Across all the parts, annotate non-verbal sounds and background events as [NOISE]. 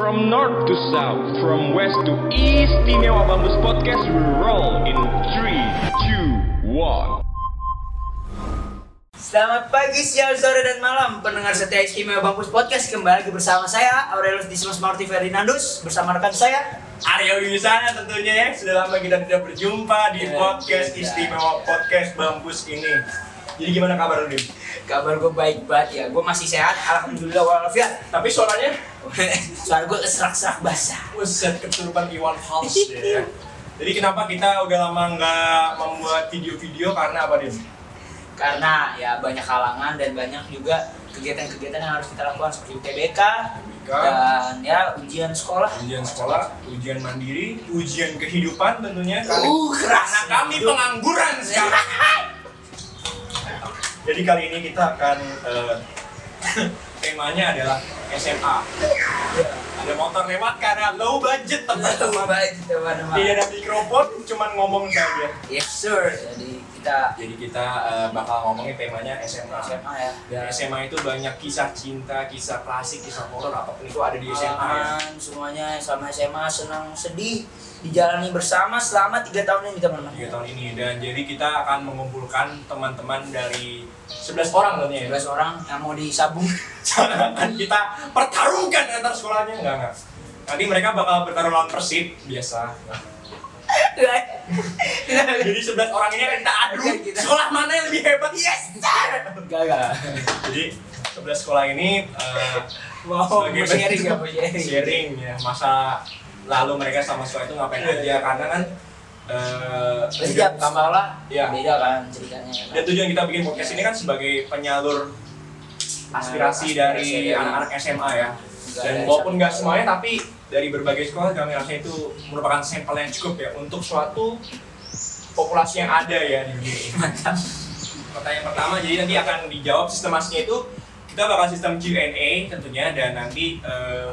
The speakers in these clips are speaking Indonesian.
From north to south, from west to east, Istimewa Bambus Podcast will roll in 3, 2, 1. Selamat pagi, siang, sore, dan malam Pendengar setia istimewa Bangkus Podcast. Kembali lagi bersama saya Aurelius Dismas Marti Ferdinandus Bersama rekan saya Aryo Wiwisana tentunya ya. Sudah lama kita tidak berjumpa di Ya, podcast ya. istimewa podcast Bambus ini. Jadi gimana kabar lu, Dim? Kabar gue baik banget ya. Gue masih sehat, Alhamdulillah walafiat. Tapi suaranya [LAUGHS] Suara gue serak-serak basah Buset keturunan Iwan Fals [LAUGHS] ya Jadi kenapa kita udah lama nggak membuat video-video karena apa, Dim? Karena ya banyak halangan dan banyak juga kegiatan-kegiatan yang harus kita lakukan Seperti UTBK UTBK. Dan ya ujian sekolah Ujian sekolah, ujian mandiri, ujian kehidupan tentunya Karena, Uh, keras. karena kami pengangguran sekarang [LAUGHS] Jadi kali ini kita akan eh, temanya adalah SMA. Ada motor lewat karena low budget teman-teman. Baik, teman-teman Tidak ada mikrofon, cuman ngomong saja. Yes sir kita Jadi kita eh, bakal ngomongin temanya SMA. SMA ya Dan SMA itu banyak kisah cinta, kisah klasik, kisah horor apa pun itu ada di SMA ya. Pengalaman semuanya sama SMA senang sedih dijalani bersama selama tiga tahun ini teman-teman. Tiga tahun ini dan jadi kita akan mengumpulkan teman-teman dari 11 orang tentunya ya. 11 orang yang mau disabung. [LAUGHS] Kita pertarungkan antar sekolahnya enggak enggak. Nanti mereka bakal bertarung lawan Persib biasa. Jadi 11 orang ini akan kita adu sekolah mana yang lebih hebat. Yes, sir. Gagal. Jadi 11 sekolah ini eh, Wow, sebagai mau sharing ya, sharing. sharing ya masa lalu mereka sama sekolah itu ngapain aja karena kan eh, Setiap sekolah Iya. beda kan ceritanya. ya kan? dan tujuan kita bikin podcast ini kan sebagai penyalur aspirasi dari anak-anak SMA ya dan walaupun nggak semuanya tapi dari berbagai sekolah kami rasa itu merupakan sampel yang cukup ya untuk suatu populasi yang ada ya di dunia ini. Mantap. [LAUGHS] Pertanyaan pertama jadi nanti akan dijawab sistemasinya itu kita bakal sistem Q&A tentunya dan nanti eh,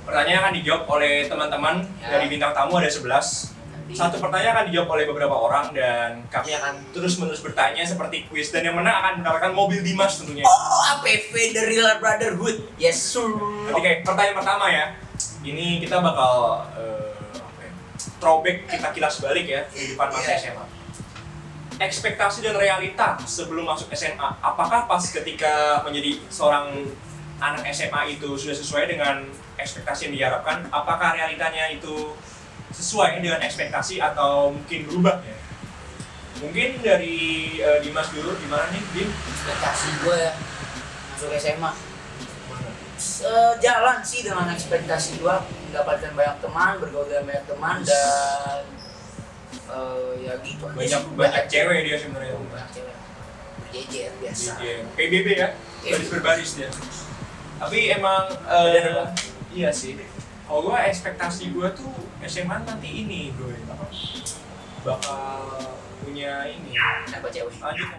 pertanyaan akan dijawab oleh teman-teman Ya. dari bintang tamu ada 11 Nanti- satu pertanyaan akan dijawab oleh beberapa orang dan kami akan terus-menerus bertanya seperti quiz dan yang menang akan mendapatkan mobil Dimas tentunya. Oh, APV The Real Brotherhood. Yes sir. Oke, pertanyaan pertama ya. Ini kita bakal ya, throwback kita kilas balik ya kehidupan masa Iya. SMA. Ekspektasi dan realita sebelum masuk SMA, apakah pas ketika menjadi seorang anak SMA itu sudah sesuai dengan ekspektasi yang diharapkan? Apakah realitanya itu sesuai dengan ekspektasi atau mungkin berubah ya? Mungkin dari eh, Dimas dulu, gimana nih, Dim? Ekspektasi gue ya masuk SMA. Sejalan sih dengan ekspektasi gue mendapatkan banyak teman, bergaul dengan banyak teman dan eh, ya gitu aja Banyak sih. banyak cewek dia sebenarnya. banyak cewek berjejer biasa Iya, PBB ya, baris berbaris dia. Tapi emang eh, Bang. iya sih. Kalau gue ekspektasi gue tuh SMA nanti ini gue apa bakal punya ini.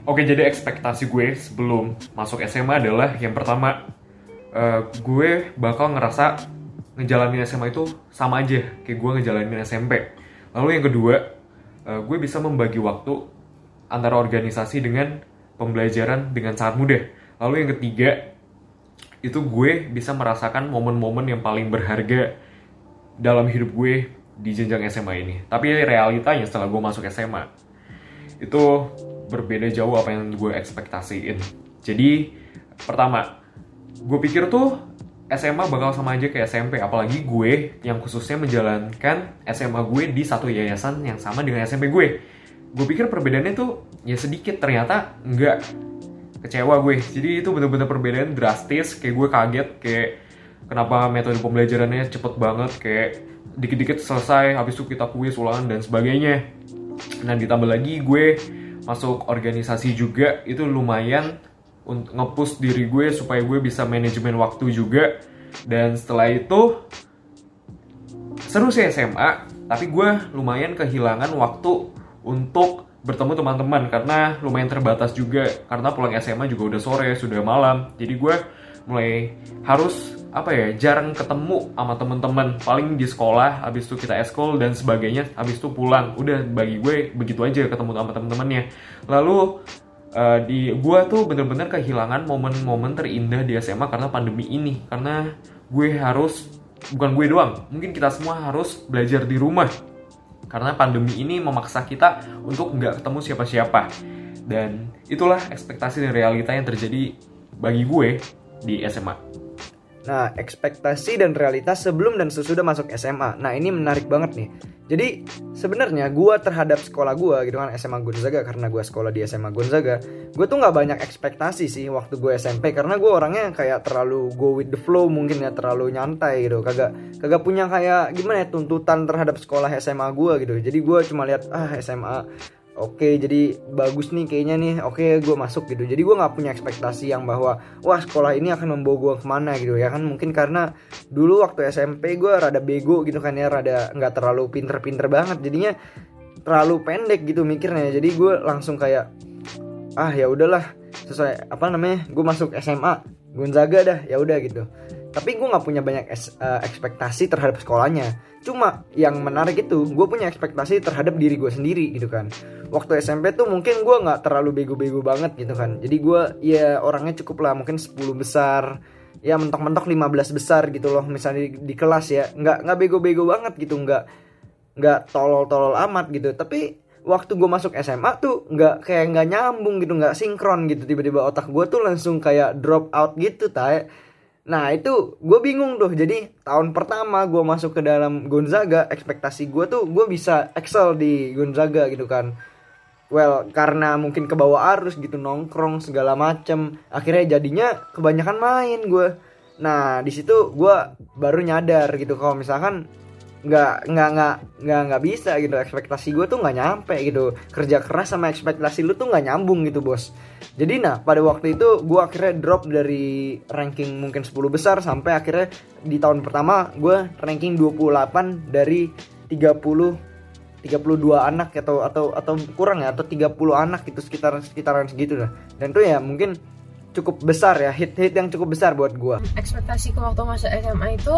Oke, jadi ekspektasi gue sebelum masuk SMA adalah yang pertama, eh, gue bakal ngerasa ngejalanin SMA itu sama aja kayak gue ngejalanin SMP. Lalu yang kedua, eh, gue bisa membagi waktu antara organisasi dengan pembelajaran dengan sangat mudah. Lalu yang ketiga, itu gue bisa merasakan momen-momen yang paling berharga dalam hidup gue di jenjang SMA ini. Tapi realitanya setelah gue masuk SMA, itu berbeda jauh apa yang gue ekspektasiin. Jadi pertama, gue pikir tuh SMA bakal sama aja kayak SMP, apalagi gue yang khususnya menjalankan SMA gue di satu yayasan yang sama dengan SMP gue. Gue pikir perbedaannya tuh ya sedikit, ternyata enggak. Kecewa gue. Jadi itu bener-bener perbedaan drastis, kayak gue kaget kayak kenapa metode pembelajarannya cepet banget kayak dikit-dikit selesai, habis itu kita kuis ulangan dan sebagainya. Nah ditambah lagi gue masuk organisasi juga itu lumayan ngepush diri gue supaya gue bisa manajemen waktu juga. Dan setelah itu seru sih SMA tapi gue lumayan kehilangan waktu untuk bertemu teman-teman karena lumayan terbatas juga. Karena pulang SMA juga udah sore sudah malam. Jadi gue mulai harus apa ya jarang ketemu sama teman-teman. Paling di sekolah habis itu kita eskol dan sebagainya habis itu pulang. Udah bagi gue begitu aja ketemu sama teman-temannya. Lalu eh, di gue tuh bener-bener kehilangan momen-momen terindah di SMA karena pandemi ini karena gue harus bukan gue doang, mungkin kita semua harus belajar di rumah. Karena pandemi ini memaksa kita untuk nggak ketemu siapa-siapa. Dan itulah ekspektasi dan realita yang terjadi bagi gue di SMA. Nah, ekspektasi dan realitas sebelum dan sesudah masuk SMA. Nah, ini menarik banget nih. Jadi, sebenarnya gua terhadap sekolah gua gitu kan SMA Gonzaga karena gua sekolah di SMA Gonzaga, gue tuh nggak banyak ekspektasi sih waktu gue SMP karena gue orangnya kayak terlalu go with the flow mungkin ya terlalu nyantai gitu. Kagak kagak punya kayak gimana ya tuntutan terhadap sekolah SMA gua gitu. Jadi gue cuma lihat ah SMA Oke, jadi bagus nih kayaknya nih. Oke, gue masuk gitu. Jadi gue nggak punya ekspektasi yang bahwa wah sekolah ini akan membawa gue ke mana gitu ya kan. Mungkin karena dulu waktu SMP gue rada bego gitu kan ya, rada nggak terlalu pinter-pinter banget. Jadinya terlalu pendek gitu mikirnya. Jadi gue langsung kayak ah ya udahlah sesuai apa namanya gue masuk SMA Gonzaga dah ya udah gitu tapi gue nggak punya banyak es, uh, ekspektasi terhadap sekolahnya cuma yang menarik itu gue punya ekspektasi terhadap diri gue sendiri gitu kan. Waktu SMP tuh mungkin gue nggak terlalu bego-bego banget gitu kan. Jadi gue ya orangnya cukup lah mungkin 10 besar ya mentok-mentok 15 besar gitu loh misalnya di, di kelas ya. Nggak nggak bego-bego banget gitu nggak nggak tolol-tolol amat gitu. Tapi waktu gue masuk SMA tuh nggak kayak nggak nyambung gitu nggak sinkron gitu. Tiba-tiba otak gue tuh langsung kayak drop out gitu tay nah itu gue bingung tuh. Jadi tahun pertama gue masuk ke dalam Gonzaga ekspektasi gue tuh gue bisa excel di Gonzaga gitu kan. Well karena mungkin ke bawah arus gitu nongkrong segala macem. Akhirnya jadinya kebanyakan main gue nah di situ gue baru nyadar gitu kalau misalkan nggak nggak nggak nggak nggak bisa gitu. Ekspektasi gue tuh nggak nyampe gitu. Kerja keras sama ekspektasi lu tuh nggak nyambung gitu bos. Jadi nah pada waktu itu gue akhirnya drop dari ranking mungkin 10 besar sampai akhirnya di tahun pertama gue ranking 28 dari 30 32 anak atau atau atau kurang ya atau 30 anak gitu sekitar sekitaran segitu dah. Dan tuh ya mungkin cukup besar ya hit hit yang cukup besar buat gue ekspektasiku waktu masuk SMA itu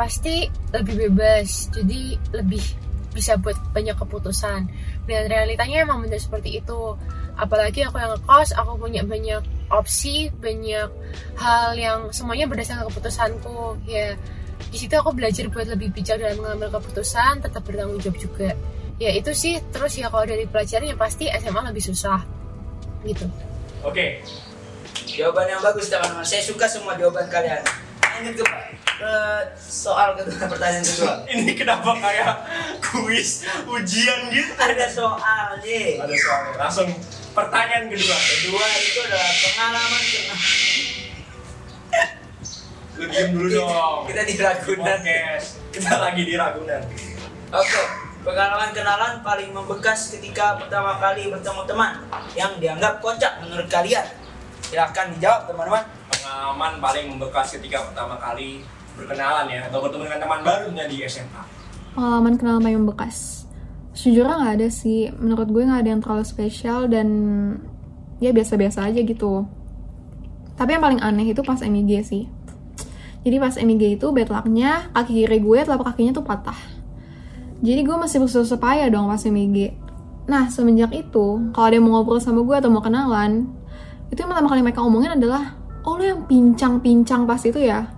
pasti lebih bebas. Jadi lebih bisa buat banyak keputusan. Dan realitanya emang benar seperti itu. Apalagi aku yang ngekos aku punya banyak opsi banyak hal yang semuanya berdasarkan keputusanku. Ya di situ aku belajar buat lebih bijak dalam mengambil keputusan tetap bertanggung jawab juga. Ya itu sih terus ya kalau dari pelajaran ya pasti SMA lebih susah. Gitu. Oke, Jawaban yang bagus teman-teman. Saya suka semua jawaban kalian. Lanjut ke soal kedua, pertanyaan kedua. ini kenapa kayak kuis ujian gitu? Ada soal nih. Ada soalnya. Langsung pertanyaan kedua. Kedua itu adalah pengalaman kena. Lu diem dulu dong. Kita di Ragunan. Kita lagi di Ragunan. Oke, pengalaman kenalan paling membekas ketika pertama kali bertemu teman yang dianggap kocak menurut kalian. Silahkan dijawab teman-teman. Pengalaman paling membekas ketika pertama kali berkenalan ya atau bertemu dengan teman barunya di SMA. pengalaman kenal paling membekas sejujurnya nggak ada sih. Menurut gue nggak ada yang terlalu spesial dan ya biasa-biasa aja gitu. Tapi yang paling aneh itu pas MIG sih. Jadi pas MIG itu bad lucknya kaki kiri gue telapak kakinya tuh patah. Jadi gue masih bersusah payah dong pas MIG nah semenjak itu kalau ada yang mau ngobrol sama gue atau mau kenalan itu yang pertama kali mereka omongin adalah oh lo yang pincang-pincang pas itu ya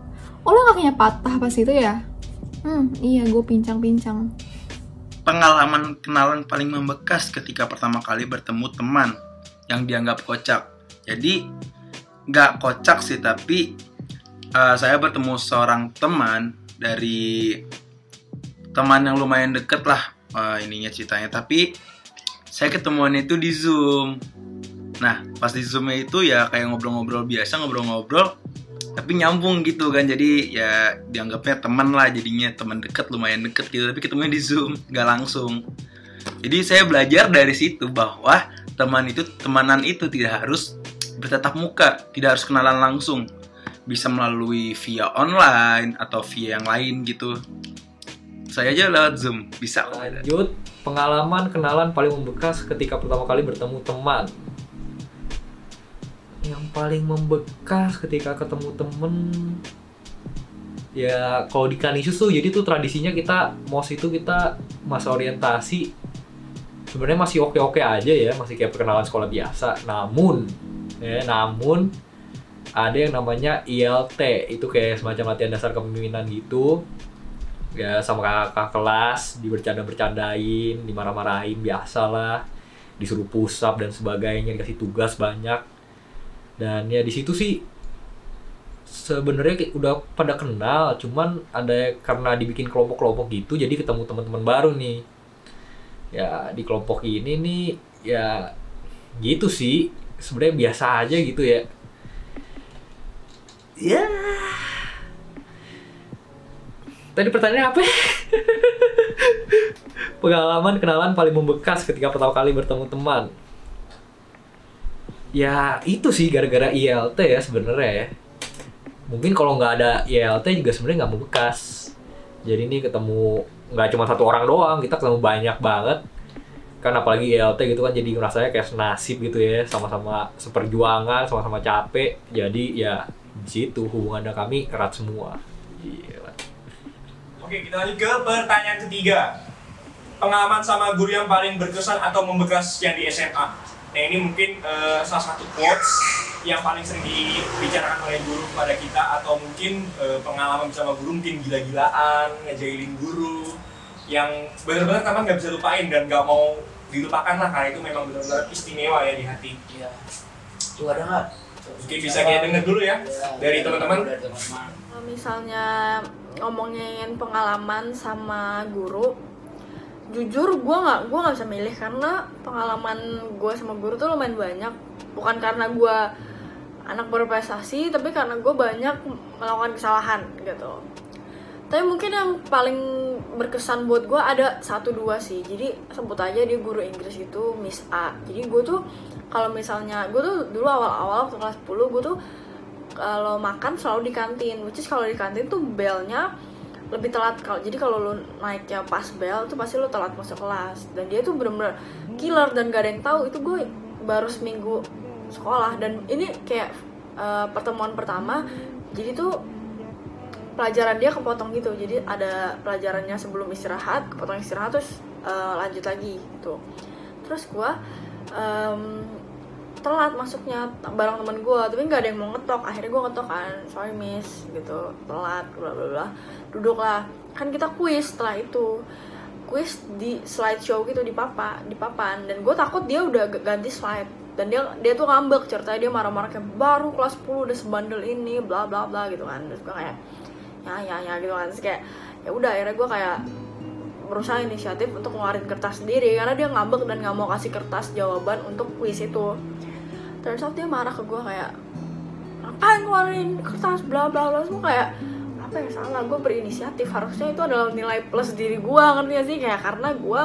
oh lo kakinya patah pas itu ya Hmm, iya gue pincang-pincang. Pengalaman kenalan paling membekas ketika pertama kali bertemu teman yang dianggap kocak. Jadi nggak kocak sih, tapi uh, saya bertemu seorang teman dari teman yang lumayan deket lah uh, ininya ceritanya. Tapi saya ketemuan itu di Zoom. Nah, pas di Zoomnya itu ya kayak ngobrol-ngobrol biasa, ngobrol-ngobrol tapi nyambung gitu kan jadi ya dianggapnya teman lah jadinya teman deket lumayan deket gitu tapi ketemunya di zoom nggak langsung jadi saya belajar dari situ bahwa teman itu temanan itu tidak harus bertatap muka tidak harus kenalan langsung bisa melalui via online atau via yang lain gitu saya aja lewat zoom bisa. Lanjut, pengalaman kenalan paling membekas ketika pertama kali bertemu teman. Paling membekas ketika ketemu temen ya kalau di Kanisius tuh jadi tuh tradisinya kita mos itu kita masa orientasi sebenarnya masih oke-oke aja ya masih kayak perkenalan sekolah biasa. Namun ya namun ada yang namanya ILT itu kayak semacam latihan dasar kepemimpinan gitu. Ya sama kakak kelas dibercanda-bercandain dimarah-marahin biasa lah disuruh push up dan sebagainya dikasih tugas banyak dan ya di situ sih sebenarnya udah pada kenal cuman ada karena dibikin kelompok-kelompok gitu jadi ketemu teman-teman baru nih. Ya di kelompok ini nih ya gitu sih. Sebenarnya biasa aja gitu ya. Ya. Tadi pertanyaannya apa? [LAUGHS] Pengalaman kenalan paling membekas ketika pertama kali bertemu teman ya itu sih gara-gara ILT ya sebenarnya ya mungkin kalau nggak ada ILT juga sebenarnya nggak membekas jadi ini ketemu nggak cuma satu orang doang kita ketemu banyak banget kan apalagi ILT gitu kan jadi rasanya kayak senasib gitu ya sama-sama seperjuangan sama-sama capek jadi ya di situ hubungan kami erat semua Gila. Oke, kita lanjut ke pertanyaan ketiga. Pengalaman sama guru yang paling berkesan atau membekas yang di SMA. Nah ini mungkin eh, salah satu quotes yang paling sering dibicarakan oleh guru kepada kita atau mungkin eh, pengalaman bersama guru mungkin gila-gilaan, ngejailin guru yang benar-benar teman nggak bisa lupain dan nggak mau dilupakan lah karena itu memang benar-benar istimewa ya di hati. Iya. Tuh ada nggak? Mungkin bisa kita dengar dulu ya dari teman-teman. Dari teman-teman. Kalau misalnya ngomongin pengalaman sama guru jujur gue nggak gue nggak bisa milih karena pengalaman gue sama guru tuh lumayan banyak. Bukan karena gue anak berprestasi tapi karena gue banyak melakukan kesalahan gitu. Tapi mungkin yang paling berkesan buat gue ada satu dua sih. Jadi sebut aja dia guru Inggris itu Miss A. Jadi gue tuh kalau misalnya gue tuh dulu awal-awal waktu kelas 10 gue tuh kalau makan selalu di kantin. Which is kalau di kantin tuh belnya lebih telat kalau jadi kalau lu naiknya pas bel tuh pasti lu telat masuk kelas. Dan dia tuh bener-bener killer dan gak ada yang tahu. Itu gue baru seminggu sekolah. Dan ini kayak eh, pertemuan pertama. Jadi tuh pelajaran dia kepotong gitu. Jadi ada pelajarannya sebelum istirahat kepotong istirahat terus eh, lanjut lagi gitu. Terus gue em, telat masuknya bareng temen gue tapi nggak ada yang mau ngetok. Akhirnya gue ngetok kan sorry miss gitu. Telat bla bla bla. Duduk lah kan kita kuis setelah itu. Kuis di slideshow gitu di papa di papan. Dan gue takut dia udah ganti slide. Dan dia dia tuh ngambek ceritanya dia marah-marah kayak baru kelas 10 udah sebandel ini bla bla bla gitu kan. Terus gue kayak ya ya ya gitu kan. Terus kayak ya udah akhirnya gue kayak berusaha inisiatif untuk ngeluarin kertas sendiri. Karena dia ngambek dan nggak mau kasih kertas jawaban untuk kuis itu out dia marah ke gue kayak ngapain ngeluarin kertas bla bla bla semua kayak apa yang salah gue berinisiatif. Harusnya itu adalah nilai plus diri gue ngerti gak sih? Kayak karena gue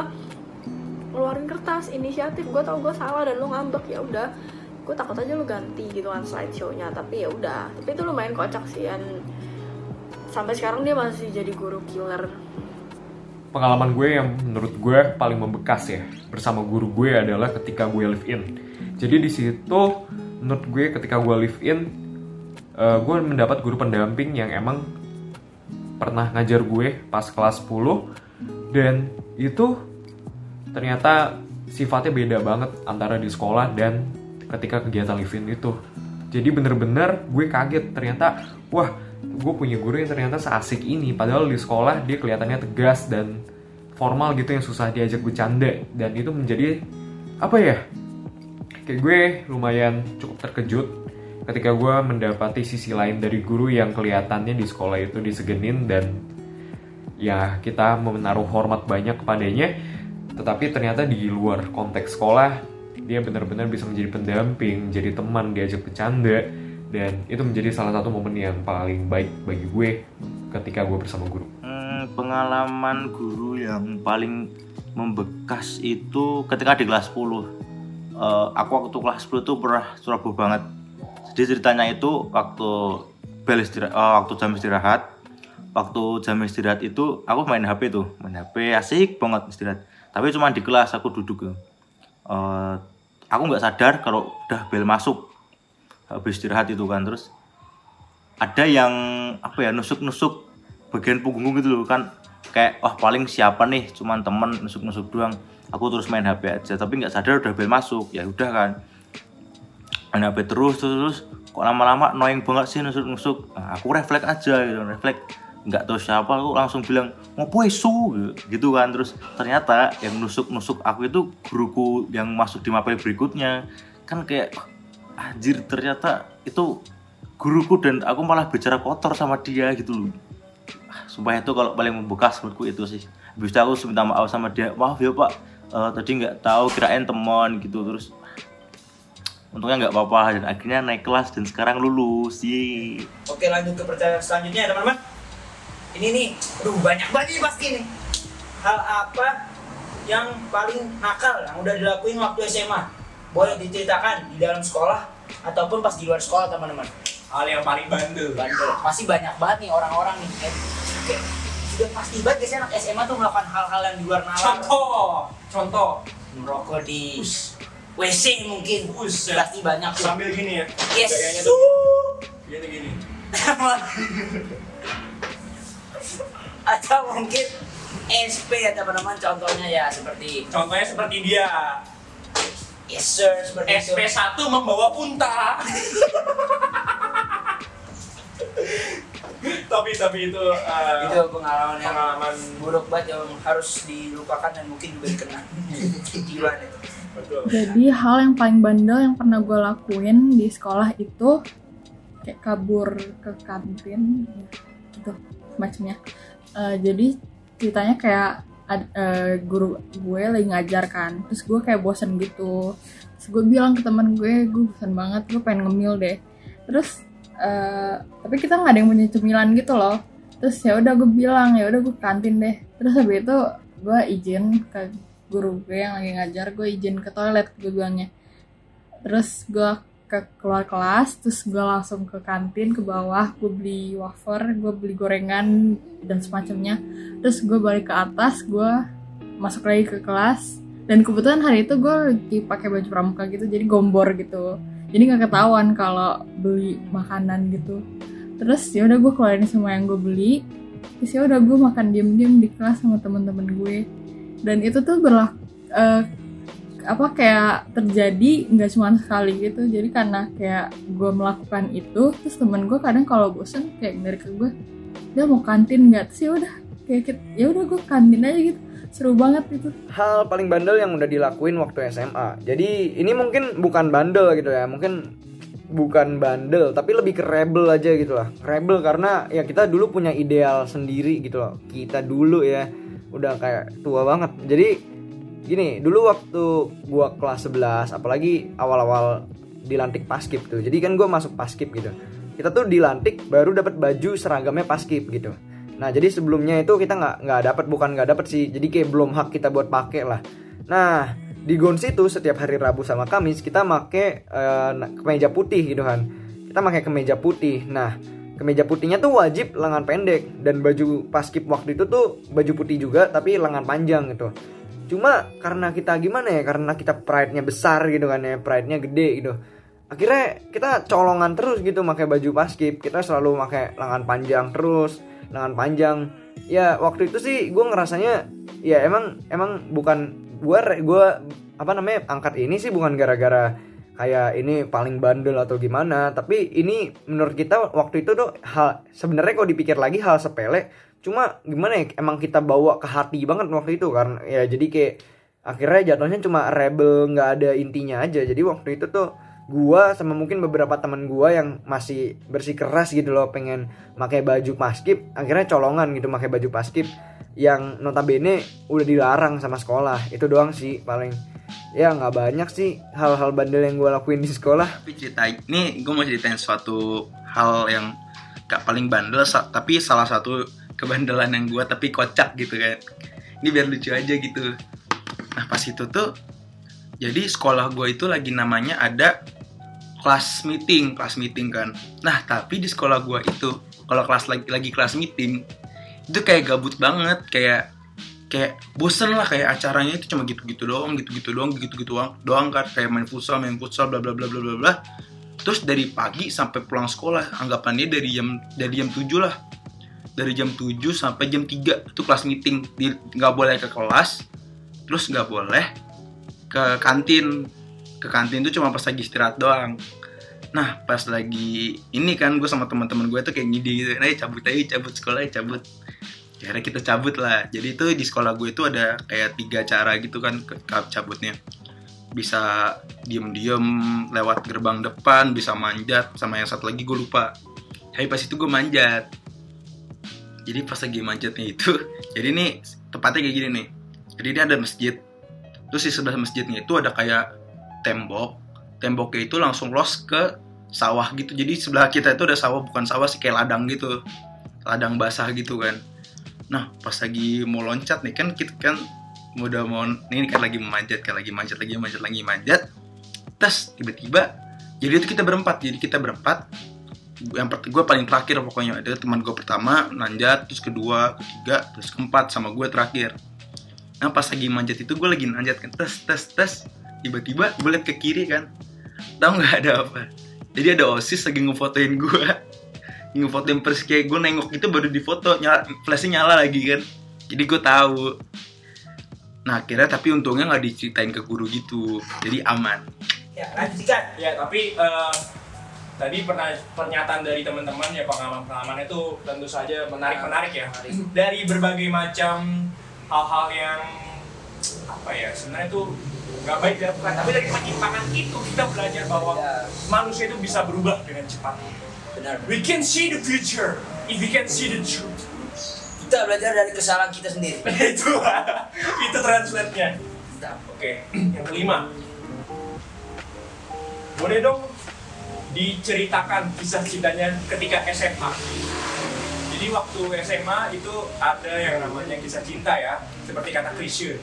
ngeluarin kertas inisiatif gue tau gue salah dan lu ngambek ya udah. Gue takut aja lu ganti gitu kan slideshow-nya tapi ya udah. Tapi itu lumayan kocak sih dan sampai sekarang dia masih jadi guru killer. Pengalaman gue yang menurut gue paling membekas ya bersama guru gue adalah ketika gue live in. Jadi di situ menurut gue ketika gue live in eh, gue mendapat guru pendamping yang emang pernah ngajar gue pas kelas 10 dan itu ternyata sifatnya beda banget antara di sekolah dan ketika kegiatan live in itu. Jadi bener-bener gue kaget ternyata wah gue punya guru yang ternyata seasik ini. Padahal di sekolah dia kelihatannya tegas dan formal gitu yang susah diajak bercanda. Dan itu menjadi apa ya kayak gue lumayan cukup terkejut ketika gue mendapati sisi lain dari guru yang kelihatannya di sekolah itu disegenin dan ya kita menaruh hormat banyak kepadanya. Tetapi ternyata di luar konteks sekolah dia benar-benar bisa menjadi pendamping jadi teman diajak bercanda dan itu menjadi salah satu momen yang paling baik bagi gue ketika gue bersama guru. Hmm, pengalaman guru yang paling membekas itu ketika di kelas 10 Eh, aku waktu kelas 10 tuh pernah ceroboh banget. Jadi ceritanya itu waktu bel istirahat, waktu jam istirahat waktu jam istirahat itu aku main HP tuh. Main HP asik banget istirahat. Tapi cuma di kelas aku duduk Eh, aku nggak sadar kalau udah bel masuk habis istirahat itu kan. Terus ada yang apa ya nusuk-nusuk bagian punggung gitu loh kan kayak wah paling siapa nih? Cuman temen nusuk-nusuk doang. Aku terus main HP aja tapi nggak sadar udah bel masuk. Ya udah kan. Main HP terus terus, terus. Kok lama-lama annoying banget sih nusuk-nusuk. Nah, aku refleks aja gitu refleks. Nggak tahu siapa aku langsung bilang ngopo isu gitu kan terus. Ternyata yang nusuk-nusuk aku itu guruku yang masuk di mapel berikutnya. Kan kayak anjir ternyata itu guruku dan aku malah bicara kotor sama dia gitu loh sumpah itu kalau paling membekas menurutku itu sih habis itu aku minta maaf sama dia maaf ya pak eh, tadi nggak tahu kirain teman gitu terus untungnya nggak apa-apa dan akhirnya naik kelas dan sekarang lulus Yeay. Oke lanjut ke pertanyaan selanjutnya ya teman-teman. Ini nih, aduh banyak banget pasti nih. Hal apa yang paling nakal yang udah dilakuin waktu SMA? Boleh diceritakan di dalam sekolah ataupun pas di luar sekolah teman-teman. Hal yang paling bandel. Bandel. Pasti banyak banget nih orang-orang nih. Kayak, kayak sudah pasti banget guys anak SMA tuh melakukan hal-hal yang di luar nalar. Contoh, contoh. Merokok di WC mungkin. Buset. Pasti banyak tuh. Sambil gini ya. Yes. Gayanya tuh gini gini. [LAUGHS] atau mungkin SP ya teman-teman contohnya ya seperti Contohnya seperti dia. yes sir seperti itu SP1 membawa unta. [LAUGHS] tapi tapi itu eh, itu pengalaman yang pengalaman buruk banget yang harus dilupakan dan mungkin juga dikenang [LAUGHS] gimana itu betul. Jadi hal yang paling bandel yang pernah gue lakuin di sekolah itu kayak kabur ke kantin gitu macamnya. Eh, jadi ceritanya kayak ad- eh, guru gue lagi ngajar kan, terus gue kayak bosen gitu. Terus gue bilang ke teman gue, gue bosan banget, gue pengen ngemil deh. Terus eh, tapi kita nggak ada yang punya cemilan gitu loh. Terus ya udah gue bilang ya udah gue kantin deh. Terus habis itu gue izin ke guru gue yang lagi ngajar gue izin ke toilet gue bilangnya terus gue ke keluar kelas terus gue langsung ke kantin ke bawah gue beli wafer gue beli gorengan dan semacamnya terus gue balik ke atas gue masuk lagi ke kelas dan kebetulan hari itu gue lagi pakai baju pramuka gitu jadi gombor gitu jadi nggak ketahuan kalau beli makanan gitu. Terus ya udah gue keluarin semua yang gue beli. Terus ya udah gue makan diem-diem di kelas sama temen-temen gue. Dan itu tuh berlaku apa kayak terjadi nggak cuma sekali gitu. Jadi karena kayak gue melakukan itu terus temen gue kadang kalau bosen kayak ngelirik ke gue dia mau kantin nggak? Sih udah kayak ya udah gue kantin aja gitu seru banget itu hal paling bandel yang udah dilakuin waktu SMA. Jadi ini mungkin bukan bandel gitu ya, mungkin bukan bandel tapi lebih ke rebel aja gitu lah. Rebel karena ya kita dulu punya ideal sendiri gitu loh. Kita dulu ya udah kayak tua banget. Jadi gini, dulu waktu gua kelas 11 apalagi awal-awal dilantik paskib tuh. Jadi kan gua masuk paskib gitu. Kita tuh dilantik baru dapat baju seragamnya paskib gitu. Nah jadi sebelumnya itu kita nggak nggak dapat bukan nggak dapat sih jadi kayak belum hak kita buat pakai lah. Nah di Gons itu setiap hari Rabu sama Kamis kita make eh, kemeja putih gitu kan. Kita pakai kemeja putih. Nah kemeja putihnya tuh wajib lengan pendek dan baju paskib waktu itu tuh baju putih juga tapi lengan panjang gitu. Cuma karena kita gimana ya karena kita pride-nya besar gitu kan ya pride-nya gede gitu. Akhirnya kita colongan terus gitu pakai baju paskib. Kita selalu pakai lengan panjang terus lengan panjang. Ya waktu itu sih gue ngerasanya ya emang emang bukan gue gue apa namanya angkat ini sih bukan gara-gara kayak ini paling bandel atau gimana. Tapi ini menurut kita waktu itu tuh hal sebenarnya kalau dipikir lagi hal sepele. Cuma gimana ya emang kita bawa ke hati banget waktu itu. Kan ya jadi kayak akhirnya jatuhnya cuma rebel nggak ada intinya aja. Jadi waktu itu tuh gua sama mungkin beberapa teman gua yang masih bersikeras gitu loh pengen pakai baju paskib akhirnya colongan gitu pakai baju paskib yang notabene udah dilarang sama sekolah. Itu doang sih paling. Ya nggak banyak sih hal-hal bandel yang gua lakuin di sekolah. Tapi cerita ini gue mau ceritain suatu hal yang gak paling bandel tapi salah satu kebandelan yang gue tapi kocak gitu kan. Ini biar lucu aja gitu. Nah pas itu tuh jadi sekolah gue itu lagi namanya ada kelas meeting kelas meeting kan. Nah tapi di sekolah gue itu kalau kelas lagi lagi kelas meeting itu kayak gabut banget kayak kayak bosen lah kayak acaranya itu cuma gitu-gitu doang gitu-gitu doang gitu-gitu doang doang kan. Kayak main futsal main futsal bla bla bla bla bla bla. Terus dari pagi sampai pulang sekolah anggapannya dari jam dari jam 7 lah. Dari jam 7 sampai jam 3 itu kelas meeting. Nggak boleh ke kelas terus nggak boleh ke kantin ke kantin itu cuma pas lagi istirahat doang. Nah pas lagi ini kan gue sama teman-teman gue tuh kayak ngide gitu nah cabut aja cabut sekolah aja cabut. Akhirnya kita cabut lah. Jadi itu di sekolah gue itu ada kayak tiga cara gitu kan ke cabutnya. Bisa diem-diem lewat gerbang depan bisa manjat sama yang satu lagi gue lupa. Tapi pas itu gue manjat. Jadi pas lagi manjatnya itu [LAUGHS] jadi ini tepatnya kayak gini nih. Jadi ini ada masjid. Terus di sebelah masjidnya itu ada kayak tembok. Temboknya itu langsung los ke sawah gitu. Jadi sebelah kita itu ada sawah bukan sawah sih kayak ladang gitu. Ladang basah gitu kan. Nah pas lagi mau loncat nih kan kita kan udah mau ini kan lagi memanjat kan lagi manjat lagi manjat lagi manjat. Terus tiba-tiba jadi itu kita berempat. Jadi kita berempat. Yang gue paling terakhir pokoknya ada teman gue pertama manjat terus kedua ketiga terus keempat sama gue terakhir. Nah pas lagi manjat itu gue lagi manjat kan. Tes tes tes tiba-tiba gue liat ke kiri kan. Tahu nggak ada apa? Jadi ada osis lagi ngefotoin gue [LAUGHS] ngefotoin persis kayak gue nengok itu baru difoto nyala flashnya nyala lagi kan. Jadi gue tahu. Nah akhirnya tapi untungnya nggak diceritain ke guru gitu. Jadi aman. Ya, lanjutkan. Ya, tapi eh, tadi pernah pernyataan dari teman-teman ya pengalaman-pengalaman itu tentu saja menarik-menarik ya. Dari berbagai macam hal-hal yang apa ya sebenarnya itu nggak baik dilakukan, tapi dari penyimpangan itu kita belajar bahwa manusia itu bisa berubah dengan cepat. Benar. We can see the future if we can see the truth. Kita belajar dari kesalahan kita sendiri. [LAUGHS] itu itu translate-nya. Oke, yang kelima. Boleh dong diceritakan kisah cintanya ketika SMA. Jadi waktu SMA itu ada yang namanya kisah cinta ya, seperti kata Krisye.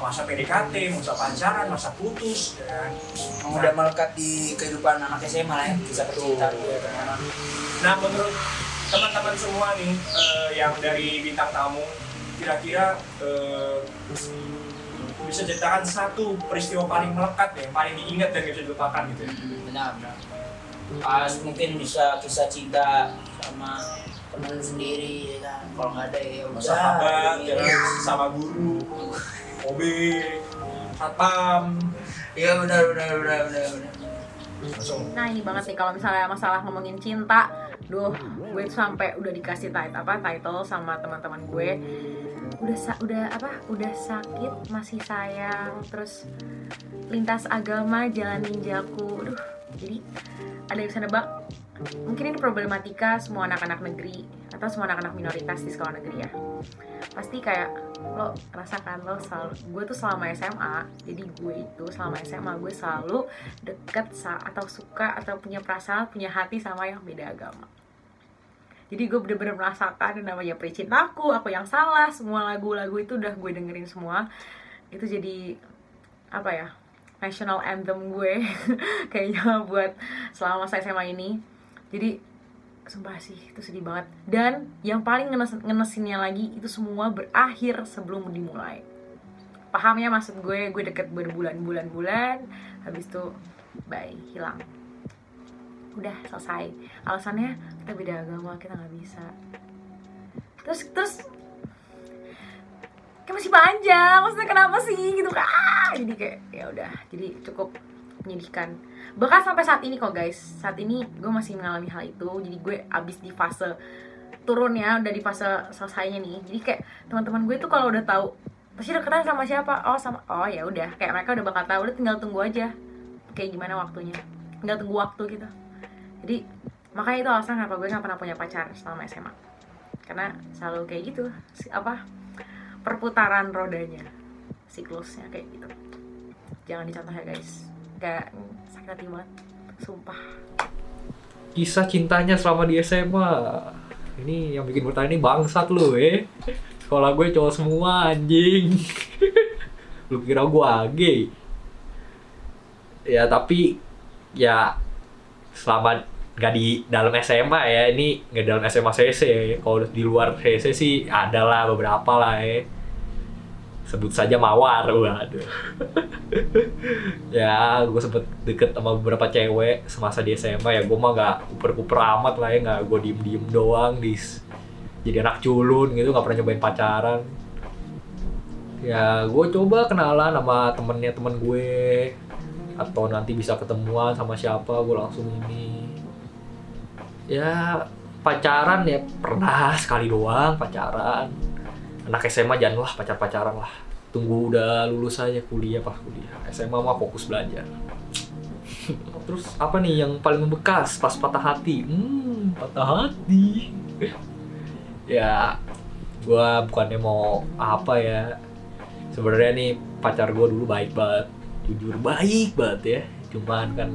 Masa PDKT, masa pacaran, masa putus, ya kan. Yang udah melekat di kehidupan anak SMA lah ya, kisah percintaan. Nah menurut teman-teman semua nih eh, yang dari bintang tamu, kira-kira eh, bisa ceritakan satu peristiwa paling melekat ya, paling diingat dan gak bisa dilupakan gitu ya. Benar, benar. Pas mungkin bisa kisah cinta sama teman sendiri ya kan. Kalau nggak ada ya udah. Sahabat, iya. ya, sama guru, OB, satpam. Iya benar benar benar benar benar. Nah ini banget nih kalau misalnya masalah ngomongin cinta, duh gue tuh sampai udah dikasih title apa title sama teman-teman gue. Udah sa- udah apa udah sakit masih sayang terus lintas agama jalan ninjaku. Aduh, jadi ada yang bisa nebak. Mungkin ini problematika semua anak-anak negeri atau semua anak-anak minoritas di sekolah negeri ya. Pasti kayak lo rasakan lo selalu gue tuh selama SMA jadi gue itu selama SMA gue selalu deket sa- atau suka atau punya perasaan punya hati sama yang beda agama. Jadi gue bener-bener merasakan namanya pericin aku aku yang salah semua lagu-lagu itu udah gue dengerin semua. Itu jadi apa ya national anthem gue [LAUGHS] kayaknya buat selama saya SMA ini. Jadi sumpah sih itu sedih banget. Dan yang paling ngenes ngenesinnya lagi itu semua berakhir sebelum dimulai. Pahamnya maksud gue? Gue deket berbulan-bulan bulan habis itu bye hilang. Udah selesai. Alasannya kita beda agama kita nggak bisa. Terus terus kayak masih panjang. Maksudnya kenapa sih? Gitu kan. Ah, jadi kayak ya udah. Jadi cukup menyedihkan bahkan sampai saat ini kok guys. Saat ini gue masih mengalami hal itu. Jadi gue abis di fase turunnya udah di fase selesainya nih. Jadi kayak teman-teman gue tuh kalau udah tahu pasti deketan sama siapa? Oh sama oh ya udah. Kayak mereka udah bakal tahu udah tinggal tunggu aja. Kayak gimana waktunya? Tinggal tunggu waktu gitu. Jadi makanya itu alasan kenapa gue gak pernah punya pacar selama SMA karena selalu kayak gitu apa perputaran rodanya siklusnya kayak gitu. Jangan dicontoh ya guys. Mm, sakit hati banget sumpah Kisah cintanya selama di SMA. Ini yang bikin bertanya ini bangsat lu, eh. Sekolah gue cowok semua anjing. [LAUGHS] lu kira gua gay? Ya tapi ya selama nggak di dalam SMA ya ini nggak dalam SMA CC kalau di luar CC sih ada lah beberapa lah ya sebut saja mawar waduh. Ya gue sempet deket sama beberapa cewek semasa di SMA ya gue mah nggak kuper-kuper amat lah ya nggak gue diem-diem doang di jadi anak culun gitu nggak pernah nyobain pacaran. Ya gue coba kenalan sama temennya temen gue atau nanti bisa ketemuan sama siapa gue langsung ini. Ya pacaran ya pernah sekali doang pacaran anak SMA janganlah pacar pacaran lah. Tunggu udah lulus aja kuliah pas kuliah. SMA mah fokus belajar. [LAUGHS] Terus apa nih yang paling membekas? Pas patah hati. Hmm patah hati. [LAUGHS] Ya gua bukannya mau apa ya. Sebenarnya nih pacar gua dulu baik banget. Jujur baik banget ya. Cuman kan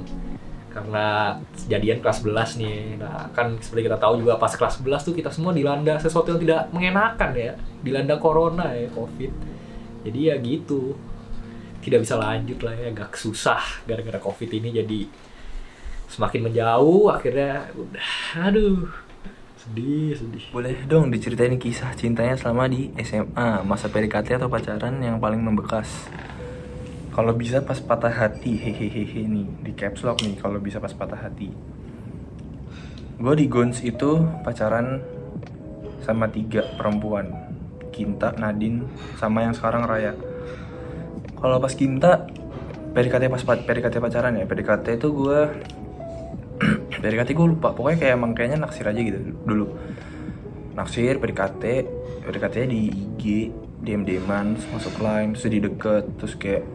karena kejadian kelas 11 nih. Nah kan seperti kita tahu juga pas kelas 11 tuh kita semua dilanda sesuatu yang tidak mengenakan ya. Dilanda corona ya covid. Jadi ya gitu. Tidak bisa lanjut lah ya. Agak susah gara-gara covid ini. Jadi semakin menjauh akhirnya udah. Aduh sedih sedih. Boleh dong diceritain kisah cintanya selama di SMA, masa PDKT atau pacaran yang paling membekas. Kalau bisa pas patah hati, hehehe nih di caps lock nih. Kalau bisa pas patah hati. Gue di Gons itu pacaran sama tiga perempuan, Kinta, Nadine, sama yang sekarang Raya. Kalau pas Kinta, PDKT pas PDKT pacaran ya, PDKT itu gue [CLEARS THROAT] PDKT gue lupa pokoknya kayak emang kayaknya naksir aja gitu dulu naksir PDKT PDKT di IG dm dman masuk line jadi deket terus kayak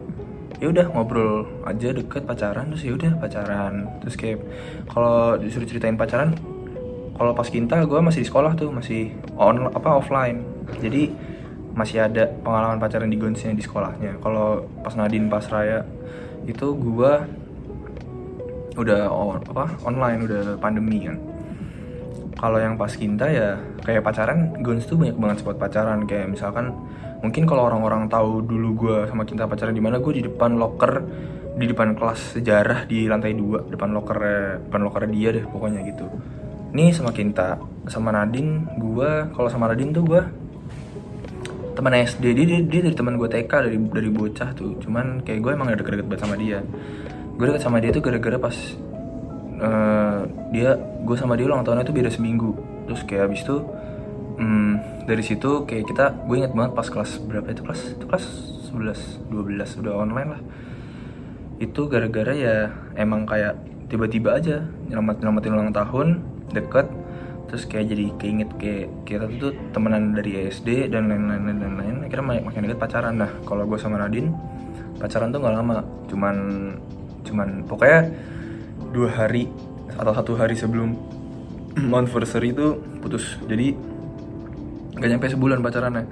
ya udah ngobrol aja deket pacaran terus ya udah pacaran. Terus kayak kalau disuruh ceritain pacaran kalau pas kinta gue masih di sekolah tuh masih on apa offline. Jadi masih ada pengalaman pacaran di Gonsnya di sekolahnya. Kalau pas Nadine pas Raya itu gue udah on, apa online udah pandemi kan. Kalau yang pas kinta ya kayak pacaran Gons tuh banyak banget spot pacaran. Kayak misalkan mungkin kalau orang-orang tahu dulu gue sama kinta pacaran di mana gue di depan locker di depan kelas sejarah di lantai dua depan locker depan locker dia deh pokoknya gitu. Ini sama kinta sama Nadine gue kalau sama Nadine tuh gue teman SD dia, dia, dia dari teman gue TK dari dari bocah tuh. Cuman kayak gue emang gak deket-deket banget sama dia. Gue deket sama dia tuh gara-gara pas uh, dia gue sama dia ulang tahunnya tuh beda seminggu. Terus kayak abis itu hmm, dari situ kayak kita gue inget banget pas kelas berapa itu? Kelas itu kelas 11 12 udah online lah. Itu gara-gara ya emang kayak tiba-tiba aja nyelamat nyelamatin ulang tahun deket. Terus kayak jadi keinget kayak kita tuh temenan dari SD dan lain-lain dan lain-lain. Akhirnya makin, makin deket pacaran. Nah kalau gue sama Nadine pacaran tuh nggak lama. Cuman cuman pokoknya dua hari atau satu hari sebelum [CLEARS THROAT] anniversary itu putus. Jadi nggak nyampe sebulan pacarannya.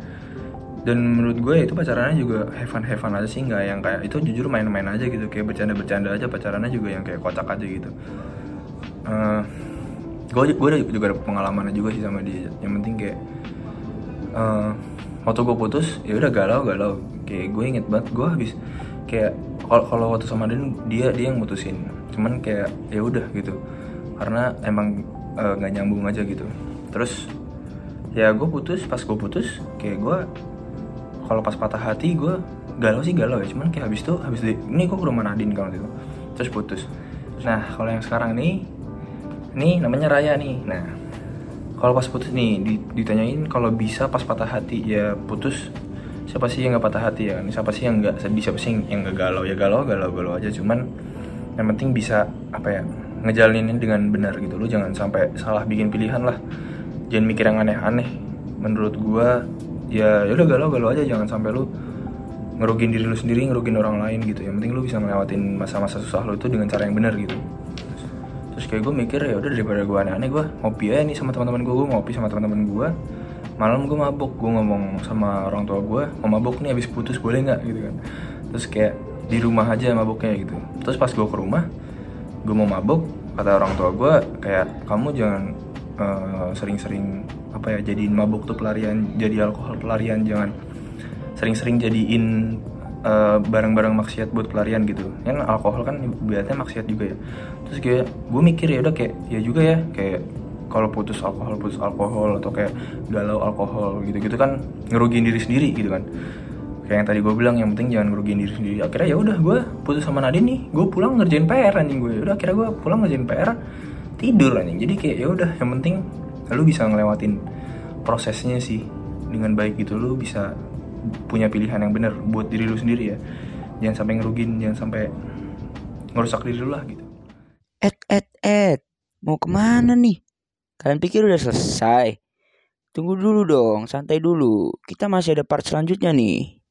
Dan menurut gue itu pacarannya juga have fun aja sih. Nggak yang kayak itu jujur main-main aja gitu. Kayak bercanda-bercanda aja pacarannya juga yang kayak kocak aja gitu. Uh, gue gue juga ada pengalamannya juga sih sama dia. Yang penting kayak uh, waktu gue putus ya udah galau galau. Kayak gue inget banget gue habis kayak kalau kalau waktu sama dia dia dia yang mutusin. Cuman kayak ya udah gitu. Karena emang nggak uh, nyambung aja gitu. Terus ya gue putus. Pas gue putus kayak gue kalau pas patah hati gue galau sih galau ya. Cuman kayak habis itu habis di, ini gue ke rumah Nadine kalau itu. Terus putus. Nah kalau yang sekarang nih nih namanya Raya nih. Nah kalau pas putus nih ditanyain kalau bisa pas patah hati ya putus siapa sih yang nggak patah hati ya? Siapa sih yang nggak sedih siapa sih yang nggak galau? Ya galau galau galau aja. Cuman yang penting bisa apa ya ngejalanin dengan benar gitu. Lu jangan sampai salah bikin pilihan lah jangan mikir yang aneh-aneh. Menurut gua ya udah galau galau aja. Jangan sampai lu ngerugin diri lu sendiri ngerugin orang lain gitu. Yang penting lu bisa ngelewatin masa-masa susah lu itu dengan cara yang benar gitu. Terus kayak gue mikir ya udah daripada gue aneh-aneh gue ngopi aja nih sama teman-teman gue gue ngopi sama teman-teman gue malam gue mabuk gue ngomong sama orang tua gue mau mabuk nih habis putus boleh nggak? Gitu kan. Terus kayak di rumah aja mabuknya gitu. Terus pas gue ke rumah gue mau mabuk kata orang tua gue kayak kamu jangan sering-sering uh, apa ya jadiin mabuk tuh pelarian jadi alkohol pelarian jangan sering-sering jadiin barang-barang uh, maksiat buat pelarian gitu. Yang alkohol kan biasanya maksiat juga ya. Terus kayak gue mikir ya udah kayak ya juga ya kayak kalau putus alkohol putus alkohol atau kayak galau alkohol gitu-gitu kan ngerugiin diri sendiri gitu kan. Kayak yang tadi gue bilang yang penting jangan ngerugiin diri sendiri. Akhirnya ya udah gue putus sama Nadine nih. Gue pulang ngerjain PR anjing gue udah akhirnya gue pulang ngerjain PR tidur anjing jadi kayak ya udah yang penting lu bisa ngelewatin prosesnya sih dengan baik gitu lu bisa punya pilihan yang benar buat diri lu sendiri ya jangan sampai ngerugin jangan sampai ngerusak diri lu lah gitu Et, et, et. Mau ke mana nih? Kalian pikir udah selesai? Tunggu dulu dong, santai dulu. Kita masih ada part selanjutnya nih.